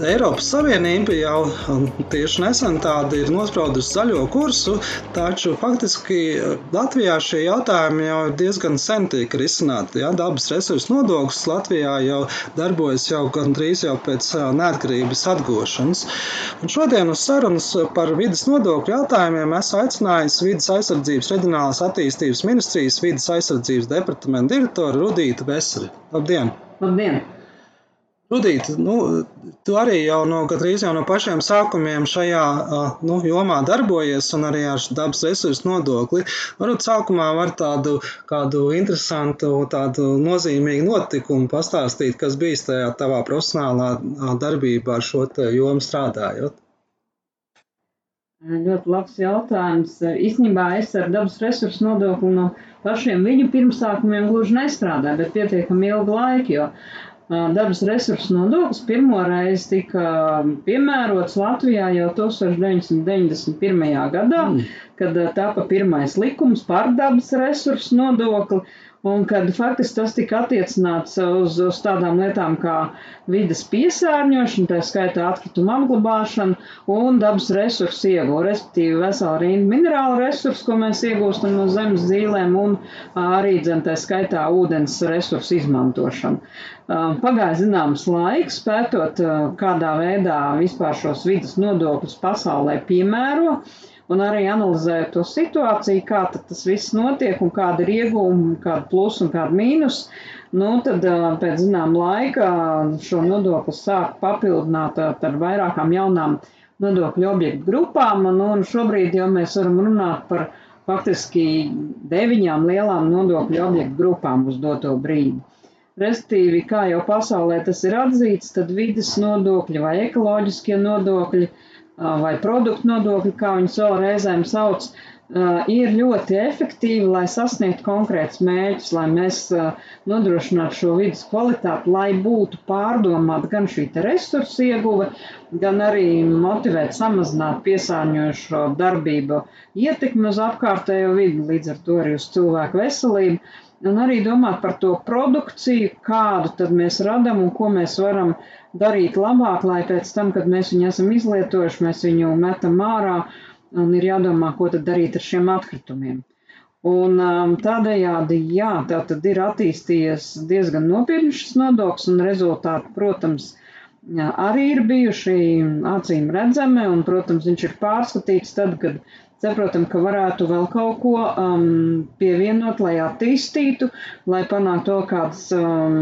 Eiropas Savienība jau tieši nesen tādu ir nospraudusi zaļo kursu, taču faktiski Latvijā šie jautājumi jau diezgan sen tiek risināti. Ja? Dabas resursu nodoklis Latvijā jau darbojas jau gandrīz jau pēc neatkarības atgūšanas. Un šodien uz sarunas par vidas nodokļu jautājumiem esmu aicinājis vidas aizsardzības reģionālās attīstības ministrijas vidas aizsardzības departamenta direktoru Rudītu Veseli. Labdien! Labdien! Rudīt, nu, tu arī jau no, jau no pašiem sākumiem šajā nu, jomā darbojies un arī ar dabas resursu nodokli. Varbūt sākumā var tādu kādu interesantu, tādu nozīmīgu notikumu pastāstīt, kas bijis tajā tavā profesionālā darbībā ar šo jomu strādājot. Ļoti labs jautājums. Īstenībā es ar dabas resursu nodokli no pašiem viņu pirmsākumiem gluži nestrādāju, bet pietiekami ilgu laiku, jo dabas resursu nodoklis pirmo reizi tika piemērots Latvijā jau 1991. gadā, mm. kad tapa pirmais likums par dabas resursu nodokli. Un kad faktiski tas tika attiecināts uz, uz tādām lietām kā vidas piesārņošana, tā skaitā atkrituma apglabāšana un dabas resursu ieguva, respektīvi vesela rinda minerālu resursu, ko mēs iegūstam no zemes dzīvēm, un arī dzen tā skaitā ūdens resursu izmantošana. Pagāja zināms laiks, pētot, kādā veidā vispār šos vidas nodokļus pasaulē piemēro un arī analizēt to situāciju, kā tas viss notiek un kāda ir iegūma, kāda plus un kāda mīnus. Nu, tad pēc zinām laika šo nodokli sāk papildināt ar vairākām jaunām nodokļu objektu grupām, nu, un šobrīd jau mēs varam runāt par faktiski deviņām lielām nodokļu objektu grupām uz doto brīdi. Restīvi, kā jau pasaulē tas ir atzīts, tad vidas nodokļi vai ekoloģiskie nodokļi uh, vai produktu nodokļi, kā viņus vēl reizēm sauc, ir ļoti efektīvi, lai sasniegtu konkrētus mērķus, lai mēs nodrošinātu šo vidas kvalitāti, lai būtu pārdomāta gan šī resursa ieguve, gan arī motivēt samazināt piesārņojošo darbību ietekmi uz apkārtējo vidi, līdz ar to arī uz cilvēku veselību un arī domāt par to produkciju, kādu tad mēs radam un ko mēs varam darīt labāk, lai pēc tam, kad mēs viņu esam izlietojuši, mēs viņu metam ārā un ir jādomā, ko tad darīt ar šiem atkritumiem. Un um, tādējādi, jā, tā tad ir attīstījies diezgan nopietni šis nodoklis un rezultāti, protams, jā, arī ir bijuši acīm redzami un, protams, viņš ir pārskatīts tad, kad saprotam, ka varētu vēl kaut ko um, pievienot, lai attīstītu, lai panāktu vēl kādas um,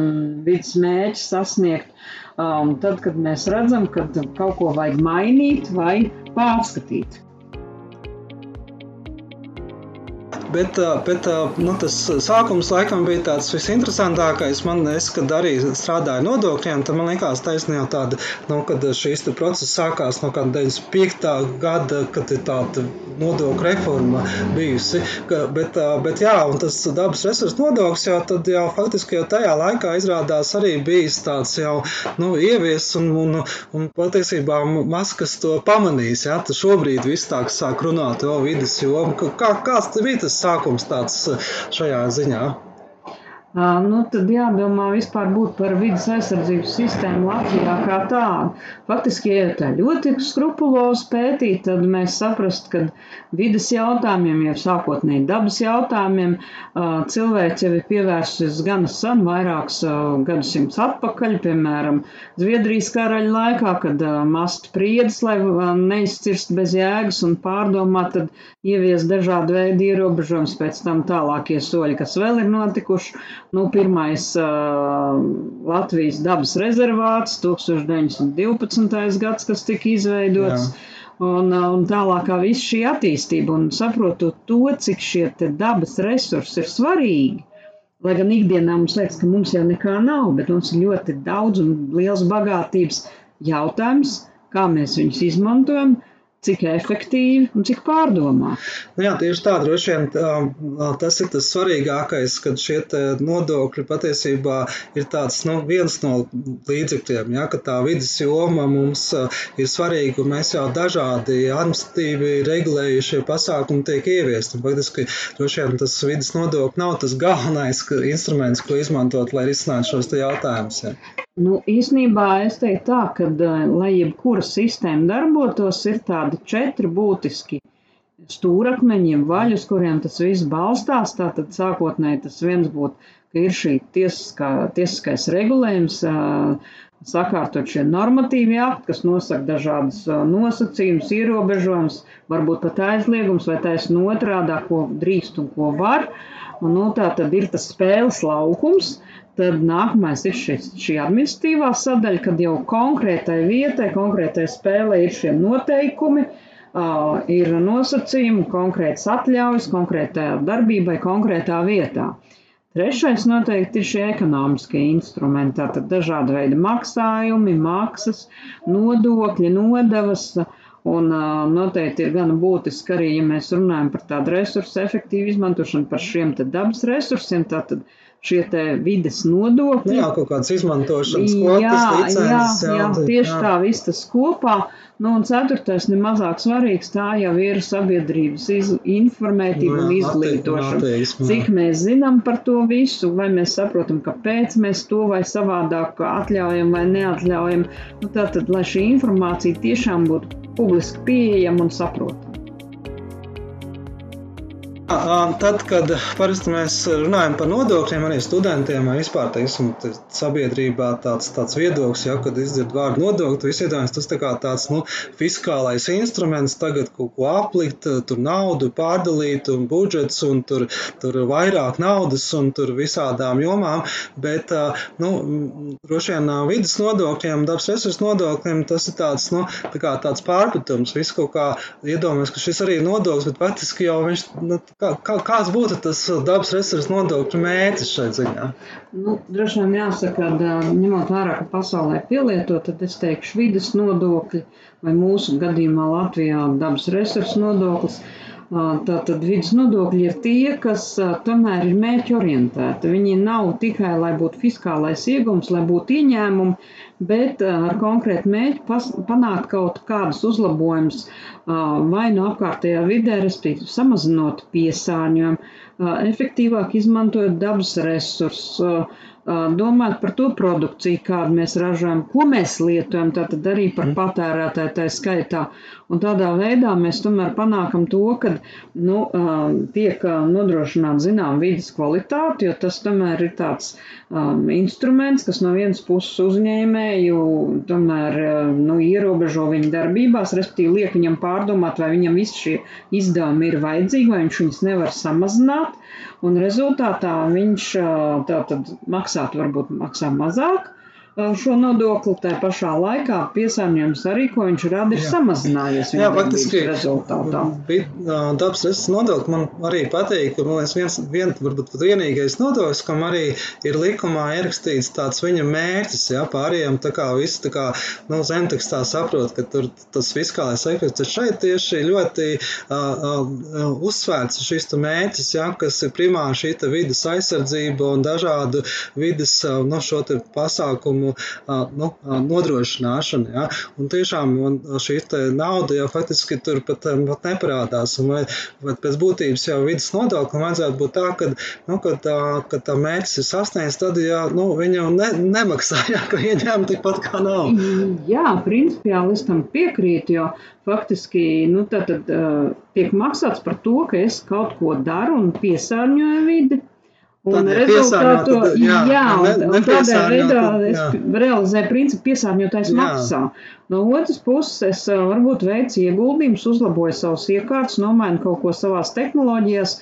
vidas mēģis sasniegt. Um, tad, kad mēs redzam, ka kaut ko vajag mainīt vai pārskatīt. Bet, bet nu, tas sākums laikam bija tāds visinteresantākais. Man, es, kad arī strādāju nodokļiem, tad man liekas, taisnība tāda, nu, kad šīs process sākās no kāda 95. gada, kad ir tāda nodokļu reforma bijusi. Ka, bet, bet jā, un tas dabas resursu nodoklis jau, tad, jau faktiski jau tajā laikā izrādās arī bijis tāds jau nu, ievies un, un, un patiesībā maz kas to pamanīs. Ja? Tad šobrīd viss tā sāk runāt o vidas jomu. Kā, kāds bija tas sākums tāds eh, šajā ziņā? Nu, tad jādomā vispār būt par vidas aizsardzības sistēmu Latvijā kā tādu. Faktiski, ja tā ļoti skrupulozi pētīt, tad mēs saprast, ka vidas jautājumiem, jau sākotnēji dabas jautājumiem, cilvēks jau ir pievērsis gan sen, vairākus gadsimtus atpakaļ, piemēram, Zviedrijas karaļa laikā, kad mast priedis, lai neizcirst bez jēgas un pārdomāt, tad ievies dažādu veidu ierobežojums, pēc tam tālākie soļi, kas vēl ir notikuši. Nu, pirmais uh, Latvijas dabas rezervāts, 1912. gads, kas tika izveidots. Jā. Un, un tālākā viss šī attīstība, un saprotot to, cik šie dabas resursi ir svarīgi. Lai gan ikdienā mums liekas, ka mums jau nekā nav, bet mums ir ļoti daudz un liels bagātības jautājums, kā mēs viņus izmantojam, cik efektīvi un cik pārdomāti. Nu jā, tieši tā, droši vien tas ir tas svarīgākais, kad šie nodokļi patiesībā ir tāds, nu, viens no līdzekļiem, ja, ka tā vidas joma mums ir svarīga un mēs jau dažādi administratīvi regulējušie pasākumi tiek ieviesti. Faktiski, droši vien tas vidas nodokļi nav tas galvenais instruments, ko izmantot, lai risinātu šos jautājumus. Ja. Nu, īsnībā es teiktu tā, ka, eh, lai jebkura sistēma darbotos, ir tādi četri būtiski stūrakmeņi, vaļus, kuriem tas viss balstās. Tātad sākotnēji tas viens būtu, ka ir šī tiesiskā, tiesiskais regulējums, eh, sakārtot šie normatīvi akti, kas nosaka dažādas eh, nosacījumus, ierobežojumus, varbūt pat aizliegums vai taisn otrādā, ko drīkst un ko var. Un, nu, tā tad ir tas spēles laukums, Tad nākamais ir šis, šī administratīvā sadaļa, kad jau konkrētai vietai, konkrētai spēlē ir šie noteikumi, uh, ir nosacījumi, konkrētas atļaujas, konkrētā darbībai, konkrētā vietā. Trešais noteikti ir šie ekonomiskie instrumenti, tātad dažāda veida maksājumi, maksas, nodokļi, nodevas. Un uh, noteikti ir gana būtiski arī, ja mēs runājam par tādu resursu efektīvu izmantošanu, par šiem dabas resursiem, tātad uh, šie te vides nodokļi. Jā, kaut kāds izmantošanas kvotas, jā, licences. Jā, jā, tieši jā. tā viss tas kopā. Nu, un ceturtais, nemazāk svarīgs, tā jau ir sabiedrības iz, informētība nu, un izglītošana. Cik mēs zinām par to visu, vai mēs saprotam, kāpēc mēs to vai savādāk atļaujam vai neatļaujam. Nu, tātad, lai šī informācija tiešām būtu publiski pieejama un saprotama. Tad, kad parasti mēs runājam par nodokļiem, arī studentiem, vai vispār teiksim, sabiedrībā tāds, tāds viedoklis, ja, kad izdzird vārdu nodokļu, visi iedomājas, tas tā kā tāds nu, fiskālais instruments, tagad kaut ko aplikt, tur naudu pārdalīt un budžets, un tur, tur vairāk naudas un tur visādām jomām, bet, nu, droši vien vidas nodokļiem, dabas resursu nodokļiem, tas ir tāds, nu, tā kā tāds pārpratums, visu kaut kā iedomājas, ka šis arī ir nodoklis, bet faktiski jau viņš, nu, Kā, kā, kāds būtu tas dabas resursu nodokļu mērķis šai ziņā? Nu, droši vien jāsaka, ka ņemot vērā, ka pasaulē pielieto, tad es teikšu vidas nodokļi vai mūsu gadījumā Latvijā dabas resursu nodoklis. Tātad vidas nodokļi ir tie, kas tomēr ir mērķi orientēti. Viņi nav tikai, lai būtu fiskālais iegums, lai būtu ieņēmumi, bet ar konkrētu mērķi panākt kaut kādus uzlabojumus vai no apkārtējā vidē, respektīvi samazinot piesārņojumu, efektīvāk izmantojot dabas resursus domāt par to produkciju, kādu mēs ražojam, ko mēs lietojam, tātad arī par mhm. patērētāju tā skaitā. Un tādā veidā mēs tomēr panākam to, ka nu, tiek nodrošināta zinām vidas kvalitāte, jo tas tomēr ir tāds um, instruments, kas no vienas puses uzņēmēju tomēr nu, ierobežo viņa darbībās, respektīvi liek viņam pārdomāt, vai viņam visi šie izdevumi ir vajadzīgi, vai viņš viņus nevar samazināt. Un rezultātā viņš tātad maksāt varbūt maksā mazāk, šo nodokli, tā pašā laikā piesārņojums arī, ko viņš rada, ir jā. samazinājies. Jā, faktiski rezultātā. Dabas resursu nodokli man arī patīk, ka man liekas viens, vien, varbūt pat vienīgais nodoklis, kam arī ir likumā ierakstīts tāds viņa mērķis, jā, pārējiem tā kā visi tā kā, nu, zemtekstā saprot, ka tur tas fiskālais efekts ir šeit tieši ļoti uh, uh, uzsvērts šis mērķis, jā, kas ir primāri šī vidas aizsardzība un dažādu vidas, uh, no šo te pasākumu nu, nodrošināšana. Ja? Un tiešām šī nauda jau faktiski tur pat, pat neparādās. Un vai, vai pēc būtības jau vidas nodoklim vajadzētu būt tā, ka, nu, kad, tā, kad tā mērķis ir sasniegts, tad jā, nu, viņi jau ne, nemaksā, jā, ka ieņēmumi tikpat kā nav. Jā, principiāli es tam piekrītu, jo faktiski nu, tad, tad, uh, tiek maksāts par to, ka es kaut ko daru un piesārņoju vidi. Un rezultātā, jā, jā un, un tādā veidā es realizēju principu piesārņotājs maksā. No otras puses, es varbūt veicu ieguldījumus, uzlaboju savus iekārtas, nomainu kaut ko savās tehnoloģijās,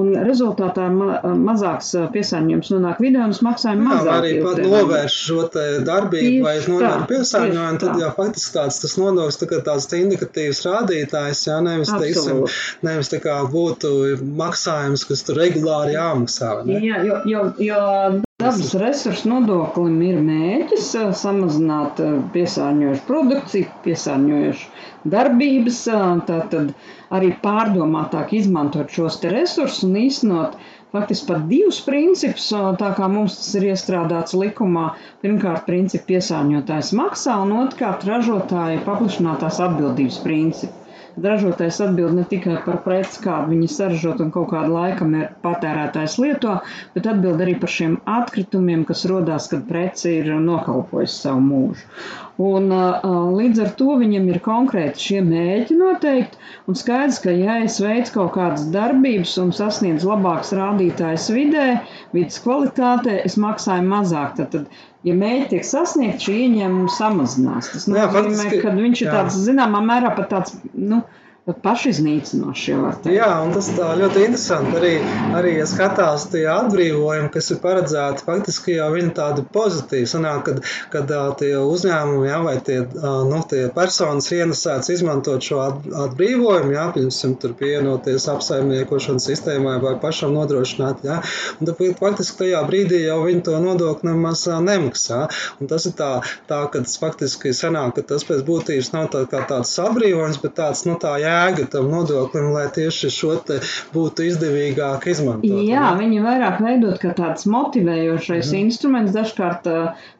un rezultātā ma mazāks piesārņojums nonāk vidē un es maksāju mazāk. Jā, arī pat novērš šo te darbību vai nonāk piesārņojumu, tad jā, faktiski tāds tas nodoklis tā kā tāds indikatīvs rādītājs, jā, nevis, teiksim, nevis tā kā būtu maksājums, kas tur regulāri jāmaksā. Ne? Jā, jo, jo, jo Dabas resursu nodoklim ir mērķis samazināt piesārņojušu produkciju, piesārņojušu darbības, tātad arī pārdomātāk izmantot šos resursus un īstenot faktiski pat divus principus, tā kā mums tas ir iestrādāts likumā. Pirmkārt, principu piesārņotājs maksā, un otrkārt, ražotāja paplašinātās atbildības principu ražotājs atbild ne tikai par preci, kādu viņi saražot un kaut kādu laikam ir patērētājs lieto, bet atbild arī par šiem atkritumiem, kas rodās, kad preci ir nokalpojusi savu mūžu. Un, līdz ar to viņam ir konkrēti šie mēķi noteikti, un skaidrs, ka ja es veicu kaut kādas darbības un sasniedzu labāks rādītājs vidē, vidas kvalitātē, es maksāju mazāk. Tad, tad ja mērķi tiek sasniegti, šī ieņēmuma samazinās. Tas nozīmē, ka viņš ir jā. tāds zināmā mērā pat tāds. Nu, pašiznīcinoši. Jā, un tas ļoti interesanti. Arī, arī ja skatās tie atbrīvojumi, kas ir paredzēti, faktiski jau viņi tādi pozitīvi. Sanāk, kad, kad tie uzņēmumi jā, vai tie, nu, tie personas ienesēts izmantot šo atbrīvojumu, jā, piemēram, tur pievienoties apsaimniekošanas sistēmai vai pašam nodrošināt, jā, un tad faktiski tajā brīdī jau viņi to nodokli nemaz nemaksā. Un tas ir tā, tā ka faktiski sanāk, ka tas pēc būtības nav tā, kā tāds atbrīvojums, bet tāds, nu, tā jā, jēga tam nodoklim, lai tieši šo te būtu izdevīgāk izmantot? Jā, ne? viņi vairāk veidot kā tāds motivējošais mm. instruments, dažkārt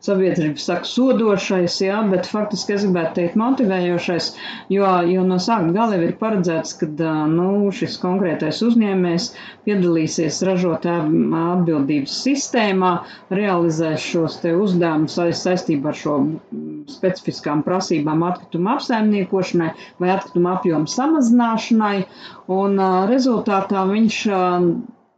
sabiedrība saka sodošais, jā, bet faktiski es gribētu teikt motivējošais, jo, jo no sākuma gala ir paredzēts, ka nu, šis konkrētais uzņēmējs piedalīsies ražotāju atbildības sistēmā, realizēs šos te uzdevumus saistībā ar šo specifiskām prasībām atkrituma apsaimniekošanai vai atkrituma apjomu samazināšanai, un rezultātā viņš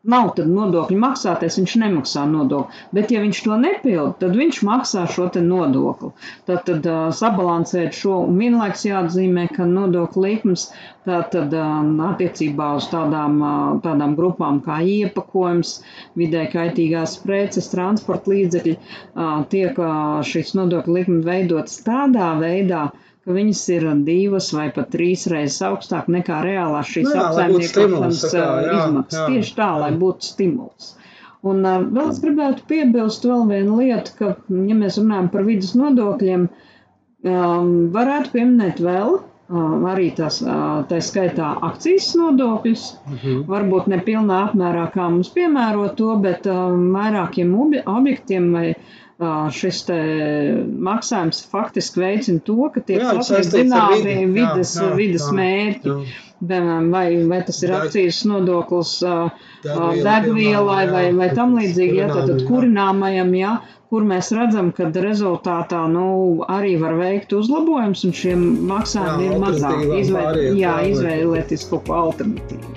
nav nodokļu maksātais, viņš nemaksā nodokli. Bet, ja viņš to nepilda, tad viņš maksā šo nodokli. Tad, tad uh, sabalansēt šo un vienlaiks jāatzīmē, ka nodokļu likums tātad uh, attiecībā uz tādām, uh, tādām grupām kā iepakojums, vidē kaitīgās preces, transporta līdzekļi, uh, tiek šis nodokļu likums veidots tādā veidā, uh, ka viņas ir divas vai pat trīs reizes augstāk nekā reālā šīs nu apsaimniekošanas izmaksas. Tieši tā, lai būtu stimuls. Un vēl es gribētu piebilst vēl vienu lietu, ka, ja mēs runājam par vidas nodokļiem, varētu pieminēt vēl arī tās, tā skaitā akcijas nodokļus. Uh mhm. -huh. Varbūt ne pilnā apmērā, kā mums piemēro to, bet vairākiem objektiem vai šis maksājums faktiski veicina to, ka tiek sasniegti zināmi vidas, jā, jā, vidas jā, mērķi. Jā. Vai, vai tas ir akcijas nodoklis degvielai vai, vai tam līdzīgi, ja tad kurināmajam, ja, kur mēs redzam, ka rezultātā nu, arī var veikt uzlabojums un šiem maksājumiem ir mazāk. Izvēl, jā, izvēlēties kaut ko alternatīvu.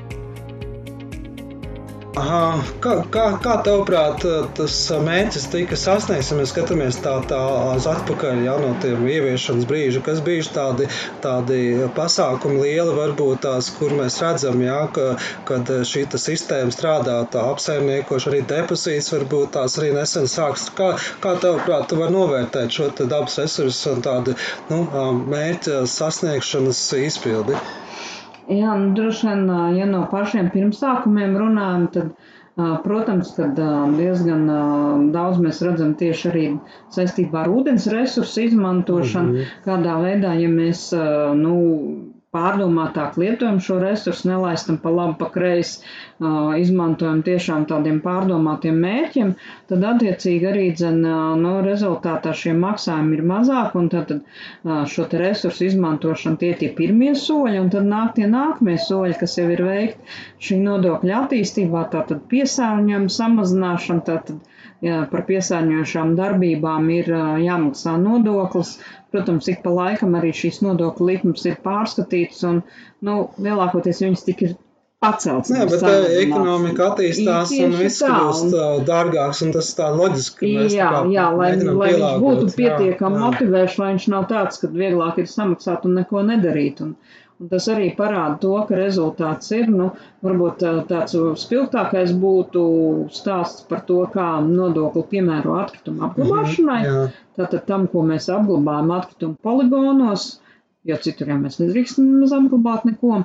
Kā, kā, kā tavuprāt, tas mērķis tika sasniegts, ja mēs skatāmies tā, tā atpakaļ ja, no tiem ieviešanas brīža, kas bijuši tādi, tādi pasākumi lieli, varbūt tās, kur mēs redzam, ja, ka, kad šī sistēma strādā, tā apsaimniekoši arī depozīts, varbūt tās arī nesen sāks. Kā, kā tavuprāt, tu var novērtēt šo dabas resursu un tādu nu, mērķa sasniegšanas izpildi? Jā, nu, droši vien, ja no pašiem pirmsākumiem runājam, tad, protams, ka diezgan daudz mēs redzam tieši arī saistībā ar ūdens resursu izmantošanu, mm -hmm. kādā veidā, ja mēs, nu, pārdomātāk lietojam šo resursu, nelaistam pa labi, pa kreisi, izmantojam tiešām tādiem pārdomātiem mērķiem, tad attiecīgi arī dzen, no rezultātā šie maksājumi ir mazāk, un tad, tad šo te resursu izmantošana tie tie pirmie soļi, un tad nāk tie nākamie soļi, kas jau ir veikti šī nodokļa attīstībā, tātad piesārņojuma samazināšana, tātad jā, par piesārņojošām darbībām ir jāmaksā nodoklis, Protams, ik pa laikam arī šīs nodokļu likmes ir pārskatītas, un nu, lielākoties viņas tik ir pacelts. Nē, bet tā ekonomika attīstās un viss kļūst dārgāks, un tas tā loģiski. Jā, jā, lai, lai viņš būtu pietiekami motivēts, lai viņš nav tāds, ka vieglāk ir samaksāt un neko nedarīt. Un tas arī parāda to, ka rezultāts ir. Nu, varbūt tāds spilgtākais būtu stāsts par to, kā nodokli piemēro atkritumu apglabāšanai. Mm -hmm, Tātad tam, ko mēs apglabājam atkritumu poligonos, jo citur jau mēs nedrīkstam apglabāt neko.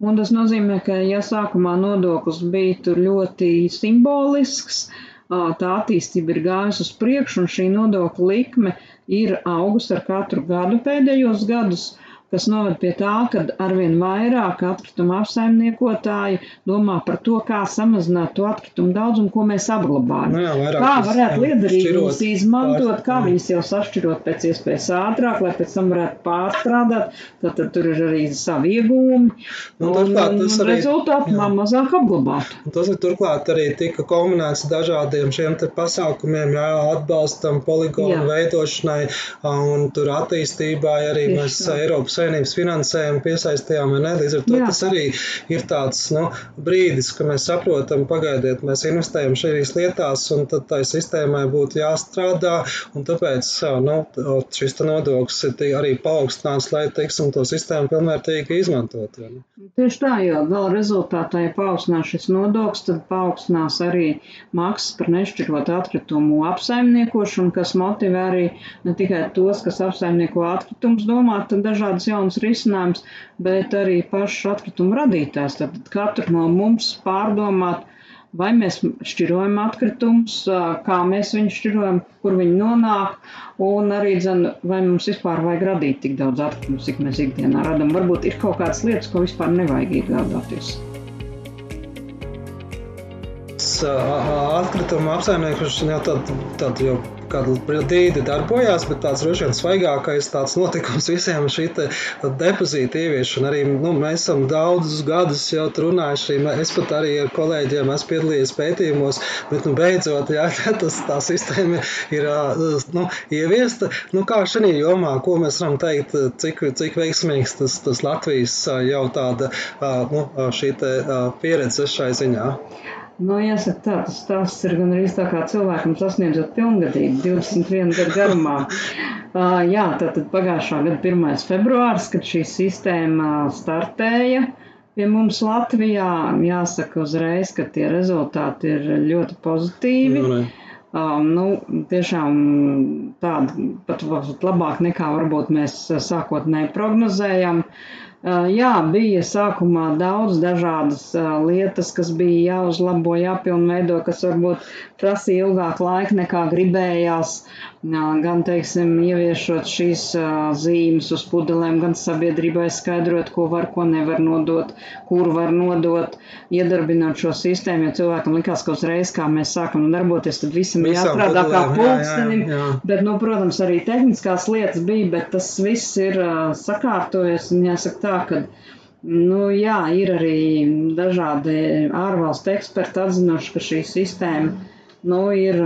Un tas nozīmē, ka ja sākumā nodoklis bija ļoti simbolisks, tā attīstība ir gājusi uz priekšu, un šī nodokļa likme ir augusi ar katru gadu pēdējos gadus kas noved pie tā, ka arvien vairāk atkrituma apsaimniekotāji domā par to, kā samazināt to atkritumu daudzumu, ko mēs apglabājam. Nu jā, kā varētu liederīgus izmantot, kā viņus jau sašķirot pēc iespējas ātrāk, lai pēc tam varētu pārstrādāt. Tad, tad tur ir arī savi iegūmi. Nu, un, un, un arī, rezultātā jā. mazāk apglabāt. Un tas ir turklāt arī tika kombinēts dažādiem šiem te pasākumiem, jā, atbalstam poligonu jā. veidošanai un tur attīstībai arī Tieši mēs tā. Eiropas Savienības finansējumu piesaistījām, vai ne? Līdz ar to Jā. tas arī ir tāds nu, brīdis, ka mēs saprotam, pagaidiet, mēs investējam šīs lietās, un tad tai sistēmai būtu jāstrādā, un tāpēc nu, šis nodoklis ir arī paaugstināts, lai, teiksim, to sistēmu pilnvērtīgi izmantot. Tieši tā, jo gala rezultātā, ja paaugstinās šis nodoklis, tad paaugstinās arī maksas par nešķirot atkritumu apsaimniekošanu, kas motivē arī ne tikai tos, kas apsaimnieko atkritumus, domāt dažādas jaunas risinājumus, bet arī pašs atkritumu radītājs. Tad katru no mums pārdomāt, vai mēs šķirojam atkritumus, kā mēs viņus šķirojam, kur viņi nonāk, un arī, dzen, vai mums vispār vajag radīt tik daudz atkritumu, cik mēs ikdienā radām. Varbūt ir kaut kādas lietas, ko vispār nevajag iegādāties. Atkrituma apsaimniekošana jau tāda tād jau kādu brīdi darbojās, bet tāds droši vien svaigākais tāds notikums visiem šī depozīta ieviešana. Arī nu, mēs esam daudzus gadus jau runājuši, es pat arī ar kolēģiem esmu piedalījies pētījumos, bet nu, beidzot jā, tas, tā sistēma ir nu, ieviesta. Nu, kā šajā jomā, ko mēs varam teikt, cik, cik veiksmīgs tas, tas Latvijas jau tāda nu, šī pieredze šai ziņā? Nu, jāsaka tā, tas stāsts ir gan arī tā kā cilvēkam sasniedzot pilngadību, 21 gadu garumā. uh, jā, tātad pagājušā gada 1. februārs, kad šī sistēma startēja pie mums Latvijā, jāsaka uzreiz, ka tie rezultāti ir ļoti pozitīvi. Nu, Um, nu, tiešām tāda pat labāk nekā varbūt mēs sākotnēji prognozējam. Uh, Jā, bija sākumā daudz dažādas lietas, kas bija jāuzlabo, jāpilnveido, kas varbūt prasīja ilgāk laika nekā gribējās. Gan, teiksim, ieviešot šīs zīmes uz pudelēm, gan sabiedrībai skaidrot, ko var, ko nevar nodot, kur var nodot, iedarbinot šo sistēmu, jo cilvēkam likās, ka uzreiz, kā mēs sākam darboties, tad visam ir jāstrādā kā pulkstenim. Jā, jā, jā. Bet, nu, protams, arī tehniskās lietas bija, bet tas viss ir sakārtojies un jāsaka tā, ka Nu, jā, ir arī dažādi ārvalstu eksperti atzinuši, ka šī sistēma nu, ir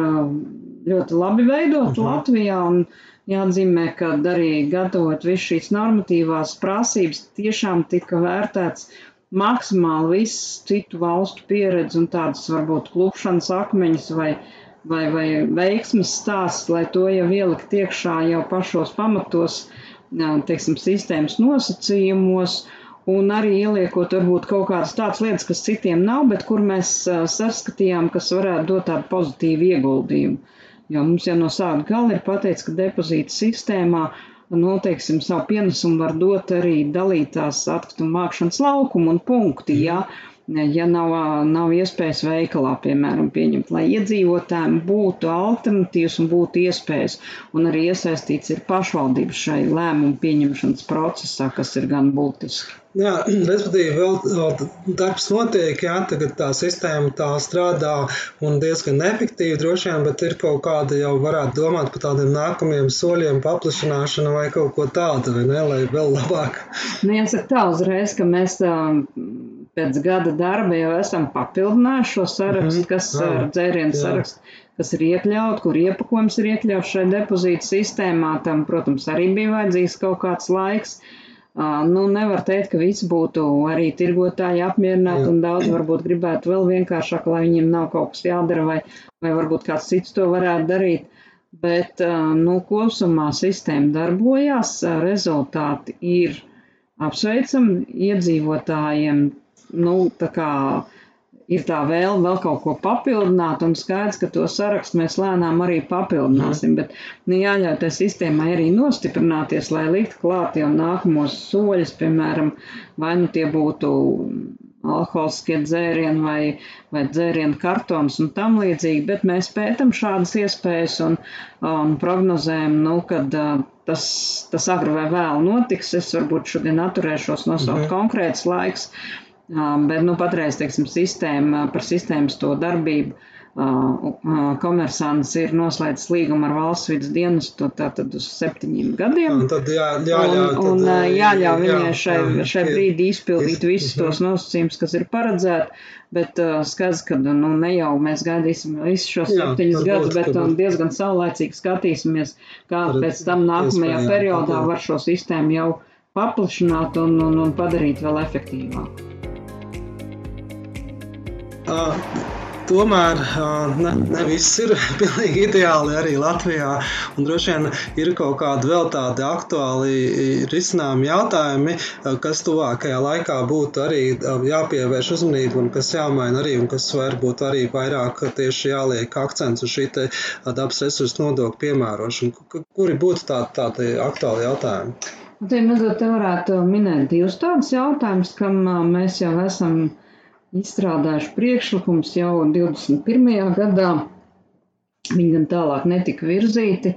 ļoti labi veidot uh mhm. -huh. Latvijā. Un jāatzīmē, ka arī gatavot visu šīs normatīvās prasības, tiešām tika vērtēts maksimāli viss citu valstu pieredze un tādas varbūt klupšanas akmeņas vai, vai, vai veiksmes stāsts, lai to jau ielikt iekšā jau pašos pamatos, teiksim, sistēmas nosacījumos. Un arī ieliekot varbūt kaut kādas tādas lietas, kas citiem nav, bet kur mēs saskatījām, kas varētu dot tādu pozitīvu ieguldījumu. Jo mums jau no sākuma gala ir pateikts, ka depozīta sistēmā noteiksim savu pienesumu var dot arī dalītās atkrituma mākšanas laukumu un punkti. Ja? Ja nav, nav iespējas veikalā, piemēram, pieņemt, lai iedzīvotājiem būtu alternatīvas un būtu iespējas, un arī iesaistīts ir pašvaldības šai lēmumu pieņemšanas procesā, kas ir gan būtiski. Jā, respektīvi, vēl, vēl darbs notiek, jā, tagad tā sistēma tā strādā un diezgan efektīvi droši vien, bet ir kaut kāda jau varētu domāt par tādiem nākamajiem soļiem, paplašināšanu vai kaut ko tādu, vai ne, lai vēl labāk. Nu, jāsaka tā uzreiz, ka mēs pēc gada darba jau esam papildinājuši šo sarakstu, mm -hmm. kas ir dzērienu sarakstu kas ir iekļaut, kur iepakojums ir iekļauts šai depozīta sistēmā. Tam, protams, arī bija vajadzīgs kaut kāds laiks. Uh, Nu, nevar teikt, ka viss būtu arī tirgotāji apmierināti, un daudz varbūt gribētu vēl vienkāršāk, lai viņiem nav kaut kas jādara, vai, vai varbūt kāds cits to varētu darīt. Bet, nu, kopumā sistēma darbojās, rezultāti ir apsveicami iedzīvotājiem. Nu, tā kā ir tā vēlme vēl kaut ko papildināt, un skaidrs, ka to sarakstu mēs lēnām arī papildināsim. Mm. Bet nu, jāļauj tai sistēmai arī nostiprināties, lai likt klāt jau nākamos soļus, piemēram, vai nu tie būtu alkoholiskie dzērieni vai, vai dzērienu kartons un tam līdzīgi, bet mēs pētam šādas iespējas un, un prognozējam, nu, kad uh, tas, tas agri vai vēl notiks. Es varbūt šodien atturēšos nosaukt mm -hmm. konkrēts laiks, Bet nu, patreiz teiksim, sistēma, par sistēmas to darbību komersants ir noslēdzis līgumu ar valsts vidas dienestu tātad uz septiņiem gadiem. Un tad jā, jāļauj, un, un tad, jāļauj viņai jā, šai, jā, šai brīdī izpildīt visus mhm. tos nosacījumus, kas ir paredzēti. Bet uh, skaidrs, ka nu, ne jau mēs gaidīsim visus šos jā, septiņus gadus, bet um, diezgan saulēcīgi skatīsimies, kā pēc tam nākamajā periodā var šo sistēmu jau paplašināt un, un, un padarīt vēl efektīvāku. Tomēr ne, ne viss ir pilnīgi ideāli arī Latvijā. Droši vien ir kaut kādi vēl tādi aktuāli risinājumi jautājumi, kas tuvākajā laikā būtu arī jāpievērš uzmanību un kas jāmaina arī, un kas varbūt arī vairāk tieši jāliek akcents uz šī dabas resursu nodokļu piemērošanu. Kuri būtu tādi, tādi aktuāli jautājumi? Te mazliet varētu minēt divus tādus jautājumus, kam mēs jau esam izstrādājuši priekšlikums jau 21. gadā. Viņi gan tālāk netika virzīti,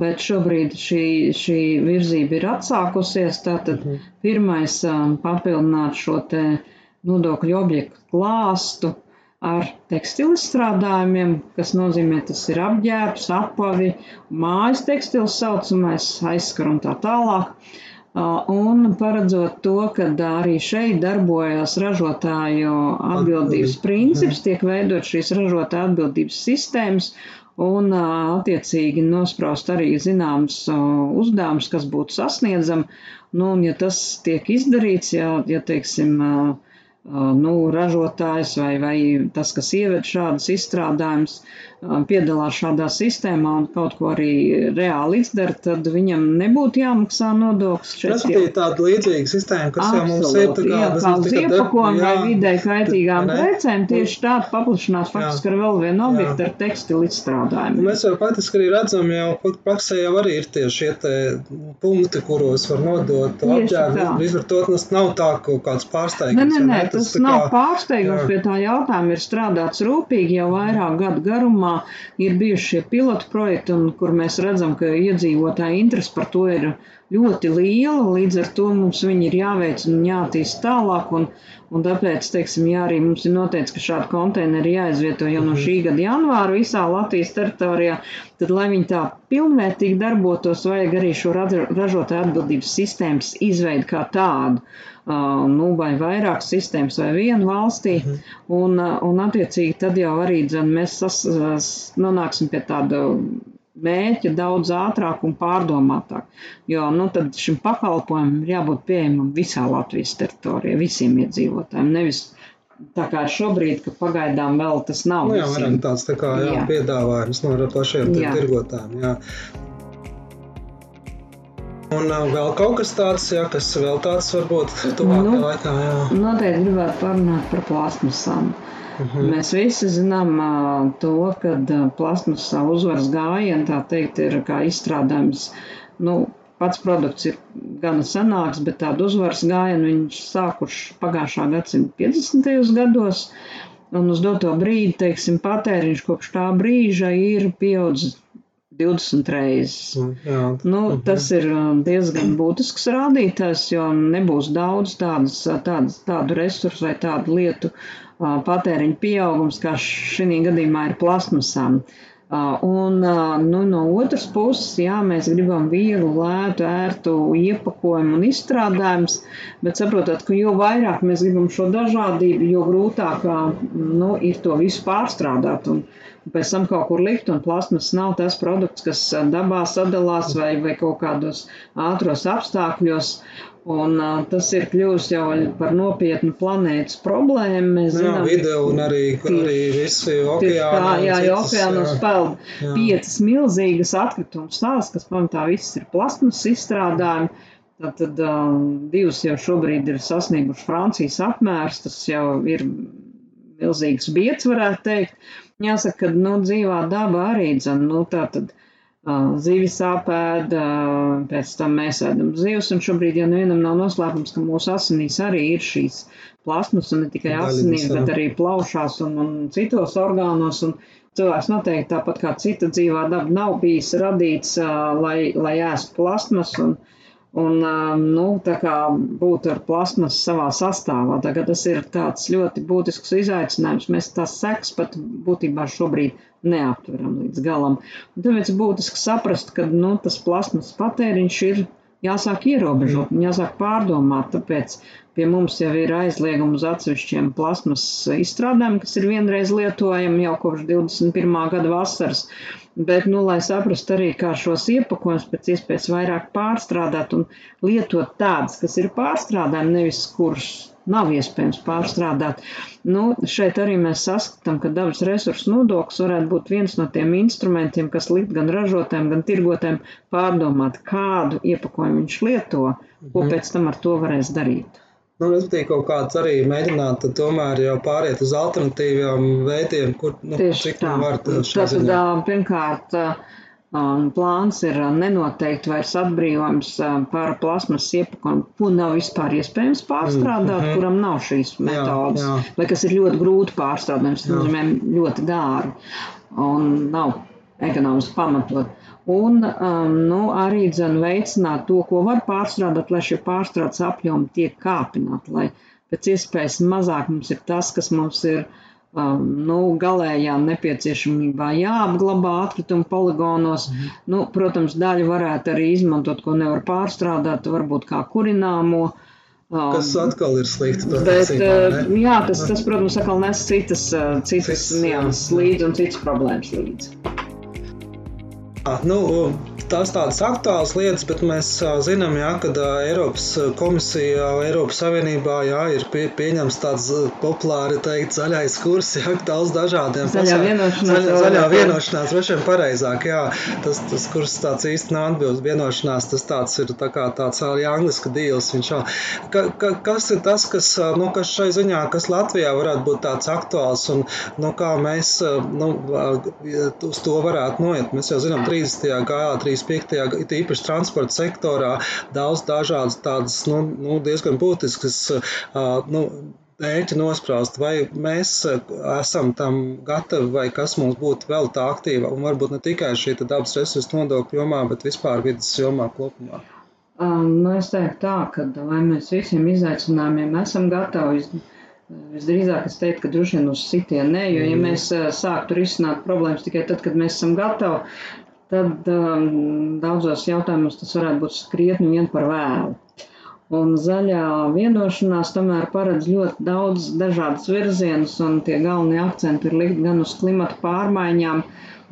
bet šobrīd šī, šī virzība ir atsākusies. Tātad mhm. pirmais papildināt šo te nodokļu objektu klāstu ar tekstilu izstrādājumiem, kas nozīmē, tas ir apģērbs, apavi, mājas tekstils saucamais, aizskar un tā tālāk. Un paredzot to, ka arī šeit darbojas ražotāju atbildības princips, tiek veidot šīs ražotāju atbildības sistēmas un attiecīgi nospraust arī zināms uzdevums, kas būtu sasniedzam. Nu, un ja tas tiek izdarīts, ja, ja teiksim, nu, ražotājs vai, vai tas, kas ieved šādus izstrādājumus, piedalās šādā sistēmā un kaut ko arī reāli izdara, tad viņam nebūtu jāmaksā nodoklis. Tas ir tāda līdzīga sistēma, kas Absolut, jau mums ir. Kā, jā, kā uz iepakojumu vai vidē kaitīgām precēm, tieši tāda paplašanās faktiski ar vēl vienu objektu ar tekstilu izstrādājumu. Mēs jau faktiski arī redzam, jau praksē jau arī ir tie šie te punkti, kuros var nodot apģērbu. Izvartot, tas nav tā kaut kāds pārsteigums. Nē, nē, nē, tas, tas nav kā, pārsteigums, jā. pie tā jautājuma ir strādāts rūpīgi jau vairāk gadu garumā ir bijuši šie pilotu projekti, un kur mēs redzam, ka iedzīvotāji interesi par to ir ļoti liela. Līdz ar to mums viņi ir jāveic un jātīst tālāk. Un, un tāpēc, teiksim, jā, arī mums ir noteikts, ka šādi konteineri jāizvieto jau no šī gada janvāra visā Latvijas teritorijā. Tad, lai viņi tā pilnvērtīgi darbotos, vajag arī šo ražotāju atbildības sistēmas izveidu kā tādu nu, vai vairākas sistēmas vai vienu valstī, mm -hmm. un, un attiecīgi tad jau arī dzen, mēs sas, nonāksim pie tāda mērķa daudz ātrāk un pārdomātāk. Jo nu, šim pakalpojumam ir jābūt pieejamam visā Latvijas teritorijā, visiem iedzīvotājiem. Nevis tā kā šobrīd, ka pagaidām vēl tas nav. Nu, jā, varam tāds tā kā jā, jā. piedāvājums no pašiem tirgotājiem. Jā. Un uh, vēl kaut kas tāds, jā, kas vēl tāds varbūt tuvākajā nu, laikā. Jā. Noteikti gribētu parunāt par plasmasām. Mhm. -huh. Mēs visi zinām uh, to, ka uh, plasmasā uzvaras gājiena, tā teikt, ir kā izstrādājums. Nu, pats produkts ir gana senāks, bet tādu uzvaras gājienu viņš sākuši pagājušā gadsimta 50. gados. Un uz doto brīdi, teiksim, patēriņš kopš tā brīža ir pieaudzis 20 reizes. Mm, jā. Nu, mhm. tas ir um, diezgan būtisks rādītājs, jo nebūs daudz tādas, tādas, tādu resursu vai tādu lietu uh, patēriņa pieaugums, kā šī gadījumā ir plasmasām. Uh, un nu, no otras puses, jā, mēs gribam vieglu, lētu, ērtu iepakojumu un izstrādājumus, bet saprotat, ka jo vairāk mēs gribam šo dažādību, jo grūtāk nu, ir to visu pārstrādāt. Un, pēc tam kaut kur likt, un plasmas nav tas produkts, kas dabā sadalās vai, vai kaut kādos ātros apstākļos. Un, uh, tas ir kļuvis jau par nopietnu planētas problēmu. Mēs Nu Jā, zinām, video un arī, arī visi Tieši okeāni. tā, jā, jau okeānos peld piecas milzīgas atkrituma stāsts, kas pamatā viss ir plasmas izstrādājumi. Tātad um, divas jau šobrīd ir sasnieguši Francijas apmērs, tas jau ir milzīgs biets, varētu teikt. Jāsaka, ka nu, dzīvā daba arī dzen, nu, tātad uh, zivis apēda, uh, pēc tam mēs ēdam zivs, un šobrīd jau nevienam nav noslēpums, ka mūsu asinīs arī ir šīs plasmas, un ne tikai asinīs, bet arī plaušās un, un citos orgānos. Un, Cilvēks noteikti tāpat kā cita dzīvā daba nav bijis radīts, uh, lai, lai ēstu plasmas un, un um, nu, tā kā būt ar plasmas savā sastāvā. Tagad tas ir tāds ļoti būtisks izaicinājums. Mēs tās seks pat būtībā šobrīd neaptveram līdz galam. Un tāpēc būtiski saprast, ka nu, tas plasmas patēriņš ir jāsāk ierobežot, un jāsāk pārdomāt. Tāpēc pie mums jau ir aizliegums uz atsevišķiem plasmas izstrādājumiem, kas ir vienreiz lietojami jau kopš 21. gada vasaras. Bet, nu, lai saprastu arī, kā šos iepakojumus pēc iespējas vairāk pārstrādāt un lietot tādus, kas ir pārstrādājumi, nevis kurus nav iespējams pārstrādāt. Nu, šeit arī mēs saskatām, ka dabas resursu nodoklis varētu būt viens no tiem instrumentiem, kas likt gan ražotājiem, gan tirgotājiem pārdomāt, kādu iepakojumu viņš lieto, ko Mhm. pēc tam ar to varēs darīt. Nu, respektīvi, kaut kāds arī mēģināt tomēr jau pāriet uz alternatīviem veidiem, kur, nu, Tieši cik tā. var Tātad, ziņā. ā, pirmkārt, ā, ā, plāns ir ā, nenoteikt vairs atbrīvojums ā, par plasmas iepakojumu, ko nav vispār iespējams pārstrādāt, Mhm. kuram nav šīs metodas, jā. vai kas ir ļoti grūti pārstrādājums, tas Jā. nozīmē ļoti dārgi un nav ekonomiski pamatot. Un um, nu, arī dzen veicināt to, ko var pārstrādāt, lai šie pārstrādes apjomi tiek kāpināti, lai pēc iespējas mazāk mums ir tas, kas mums ir um, nu, galējā nepieciešamībā jāapglabā atkritumu poligonos. Mhm. Nu, protams, daļu varētu arī izmantot, ko nevar pārstrādāt, varbūt kā kurināmo. Um, Kas atkal ir slikti. Bet, patiesībā, uh, jā, tas, tas, protams, atkal nes citas, uh, citas nianses līdzi un citas problēmas līdzi. Ah, Nu, tās tādas aktuālas lietas, bet mēs zinām, jā, ka Eiropas komisija, Eiropas Savienībā jā, ir pie, pieņems tāds populāri teikt zaļais kurs, jā, daudz dažādiem Zaļā pasā- vienošanās, Zaļā, zaļā vienošanās, droši vien pareizāk, jā. Tas, tas kurs tāds īsti nav atbilst vienošanās, tas tāds ir tā kā tāds arī angliska dīls. Viņš jau, ka, ka, kas ir tas, kas, nu, kas šai ziņā, kas Latvijā varētu būt tāds aktuāls un, nu, kā mēs, nu, uz to varētu noiet. Mēs jau zinām, 30. gadā, 35. gadā, it īpaši transporta sektorā, daudz dažādas tādas, nu, nu diezgan būtiskas, nu, mērķi nospraust, vai mēs esam tam gatavi, vai kas mums būtu vēl tā aktīva, un varbūt ne tikai šī dabas resursu nodokļu jomā, bet vispār vidas jomā kopumā. Um, nu, es teiktu tā, ka vai mēs visiem izaicinājumiem esam gatavi, vis- visdrīzāk es teiktu, ka droši vien uz sitienu nē, jo ja Mhm. mēs sāktu risināt problēmas tikai tad, kad mēs esam gatavi, tad um, daudzos jautājumos tas varētu būt krietni vien par vēlu. Un zaļā vienošanās tomēr paredz ļoti daudz dažādas virzienus, un tie galvenie akcenti ir likt gan uz klimatu pārmaiņām.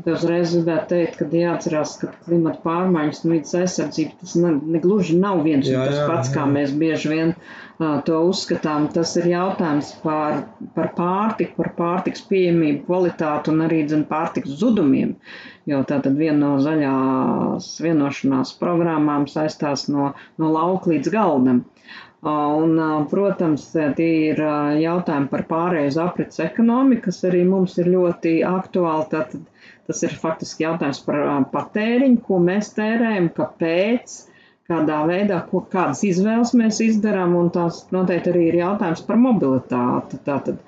Te uzreiz gribētu teikt, ka jāatcerās, ka klimata pārmaiņas un vidas aizsardzība tas ne, ne nav viens un Jā, tas jā, pats, kā jā. mēs bieži vien uh, to uzskatām. Tas ir jautājums par, par pārtiku, par pārtiks pieejamību, kvalitāti un arī dzen, pārtiks zudumiem. Jo tā tad viena no zaļās vienošanās programmām saistās no, no lauka līdz galdam. Un, protams, tie ir jautājumi par pārēju uz aprits ekonomiku, kas arī mums ir ļoti aktuāli. Tātad tas ir faktiski jautājums par patēriņu, ko mēs tērējam, kāpēc, kādā veidā, ko, kādas izvēles mēs izdarām, un tās noteikti arī ir jautājums par mobilitāti. Tātad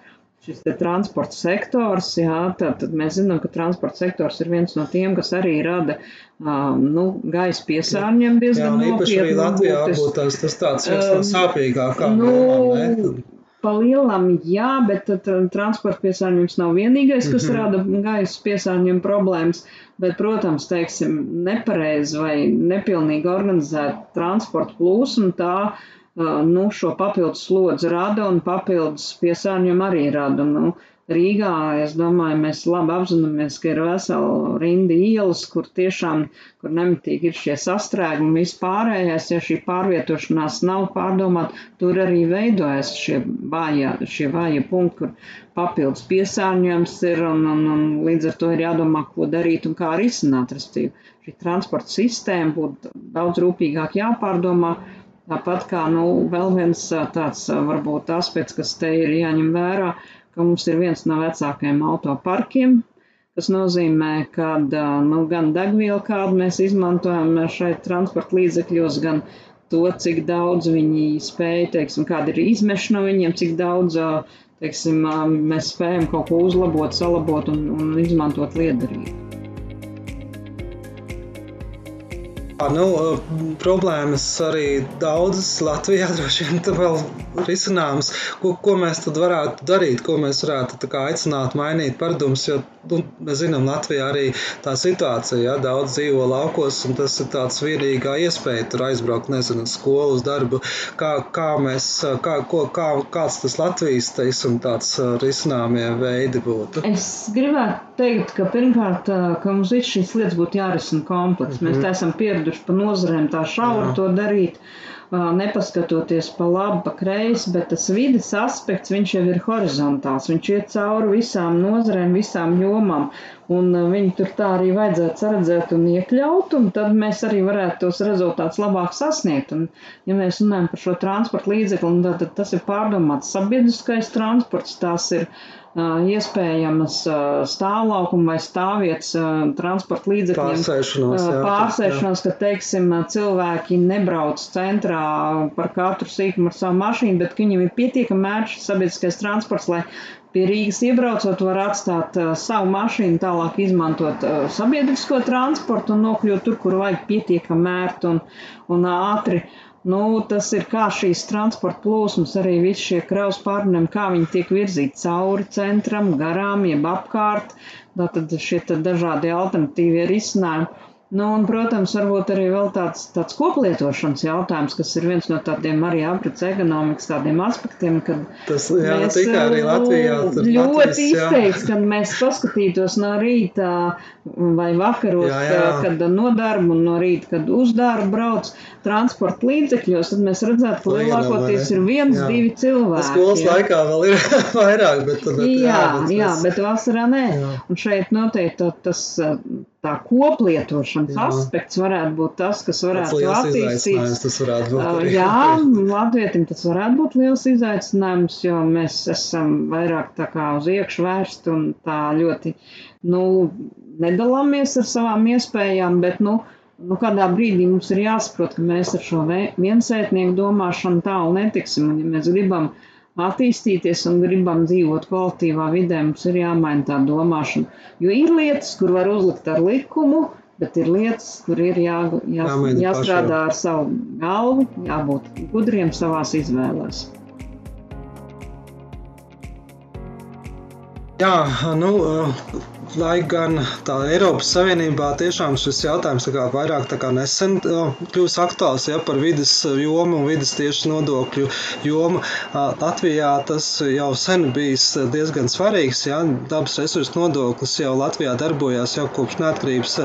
šis transporta sektors, jā, tātad mēs zinām, ka transporta sektors ir viens no tiem, kas arī rada um, nu, gaisa piesārņojumu Jā, diezgan un īpaši arī. Latvijā būtu tas, tāds viens no sāpīgākām nu, ne? Pa lielam, jā, bet tad, transporta piesārņojums nav vienīgais, kas Mhm. rada gaisa piesārņojuma problēmas. Bet, protams, teiksim, nepareizi vai nepilnīgi organizēta transporta plūsma, tā uh, nu, šo papildus slodzi rada un papildus piesārņojumu arī rada. Nu, Rīgā, es domāju, mēs labi apzināmies, ka ir vesela rinda ielas, kur tiešām, kur nemitīgi ir šie sastrēgumi, vispārējais, ja šī pārvietošanās nav pārdomāta, tur arī veidojas šie vājie, šie vājie punkti, kur papildus piesārņojums ir, un, un, un līdz ar to ir jādomā, ko darīt un kā risināt, respektīvi, šī transporta sistēma būtu daudz rūpīgāk jāpārdomā. Tāpat kā nu, vēl viens tāds varbūt aspekts, kas te ir jāņem vērā, ka mums ir viens no vecākajiem autoparkiem, kas nozīmē, ka nu, gan degvielu, kādu mēs izmantojam šeit transporta līdzekļos, gan to, cik daudz viņi spēj, teiksim, kāda ir izmeša no viņiem, cik daudz, teiksim, mēs spējam kaut ko uzlabot, salabot un, un izmantot liederīgi. Nu, problēmas arī daudzas Latvijā droši vien vēl risināmas. Ko, ko mēs tad varētu darīt, ko mēs varētu aicināt, mainīt paradumus? Jo nu, mēs zinām, Latvijā arī tā situācija, ja daudz dzīvo laukos, un tas ir tāds vienīgā iespēja tur aizbraukt, nezinu, skolu, uz darbu. Kā, kā mēs, kā, ko, kā, kāds tas Latvijas, teiksim, tāds risināmie veidi būtu? Es gribētu teikt, ka pirmkārt, ka mums viss šīs lietas būtu jārisina kompleks. Mm -hmm. Mēs tā esam pieraduši pa nozarēm tā šauri to darīt. Uh, nepaskatoties pa labi, pa kreisi, bet tas vidas aspekts, viņš jau ir horizontāls, viņš iet cauri visām nozarēm, visām jomām, un viņu tur tā arī vajadzētu saredzēt un iekļaut, un tad mēs arī varētu tos rezultātus labāk sasniegt. Un, ja mēs runājam par šo transporta līdzekli, tad, tad tas ir pārdomāts. Sabiedriskais transports, tās ir uh, iespējamas stāvlaukuma vai stāvvietas transporta līdzekļiem. Pārsēšanās, jā, pārsēšanās ka, teiksim, cilvēki nebrauc centrā par katru sīkumu ar savu mašīnu, bet viņiem ir pietiekami mērķis sabiedriskais transports, lai pie Rīgas iebraucot, var atstāt uh, savu mašīnu, tālāk izmantot uh, sabiedrisko transportu un nokļūt tur, kur vajag pietiekami mērt un, un ātri. Nu, tas ir kā šīs transporta plūsmas, arī visi šie kravas pārnēm, kā viņi tiek virzīti cauri centram, garām, jeb apkārt. Tātad šie dažādi alternatīvie risinājumi. Nu, un, protams, varbūt arī vēl tāds, tāds koplietošanas jautājums, kas ir viens no tādiem arī aprits ekonomikas tādiem aspektiem, kad tas, jā, mēs tikai arī Latvijā. Ļoti Latvijas, izteikts, kad mēs paskatītos no rīta vai vakaros, jā, jā. kad no darba un no rīta, kad uz darbu brauc transporta līdzekļos, tad mēs redzētu, ka lielākoties ir viens, jā. divi cilvēki. Skolas jā. laikā vēl ir vairāk, bet, bet jā, jā, bet, jā, bet vasarā nē. Jā. Un šeit noteikti tas tā koplietošanas jā. aspekts varētu būt tas, kas varētu attīstīt. Tas varētu būt arī. Jā, latvietim tas varētu būt liels izaicinājums, jo mēs esam vairāk tā kā uz iekšu vērsti un tā ļoti, nu, nedalāmies ar savām iespējām, bet, nu, nu, kādā brīdī mums ir jāsaprot, ka mēs ar šo viensētnieku domāšanu tālu netiksim. Un, ja mēs gribam uh, attīstīties un gribam dzīvot kvalitīvā vidē, mums ir jāmaina tā domāšana. Jo ir lietas, kur var uzlikt ar likumu, bet ir lietas, kur ir jā, jā, jāstrādā ar savu galvu, jābūt gudriem savās izvēlēs. Jā, nu, lai gan tā Eiropas Savienībā tiešām šis jautājums kā vairāk kā nesen kļūst aktuāls ja, par vidas jomu un vidas tieši nodokļu jomu. Latvijā tas jau sen bijis diezgan svarīgs. Ja, dabas resursu nodoklis jau Latvijā darbojās jau kopš neatkarības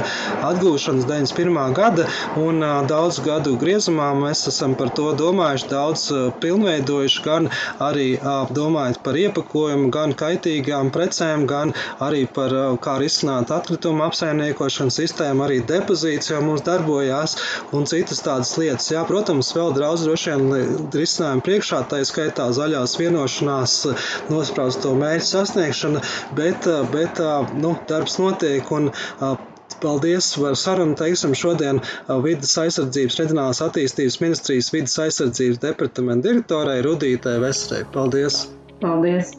atgūšanas 91. gada, un daudz gadu griezumā mēs esam par to domājuši, daudz pilnveidojuši, gan arī domājot par iepakojumu, gan kaitīgām precēm, gan arī par kā risināt atkritumu apsaimniekošanas sistēmu, arī depozīts jau mums darbojās un citas tādas lietas. Jā, protams, vēl daudz droši vien risinājumu priekšā, tā skaitā zaļās vienošanās nospraustu mērķu sasniegšana, bet, bet nu, darbs notiek un Paldies par sarunu. Teiksim, šodien vidas aizsardzības reģionālās attīstības ministrijas vidas aizsardzības departamenta direktorai Rudītē Vesrei. Paldies! Paldies!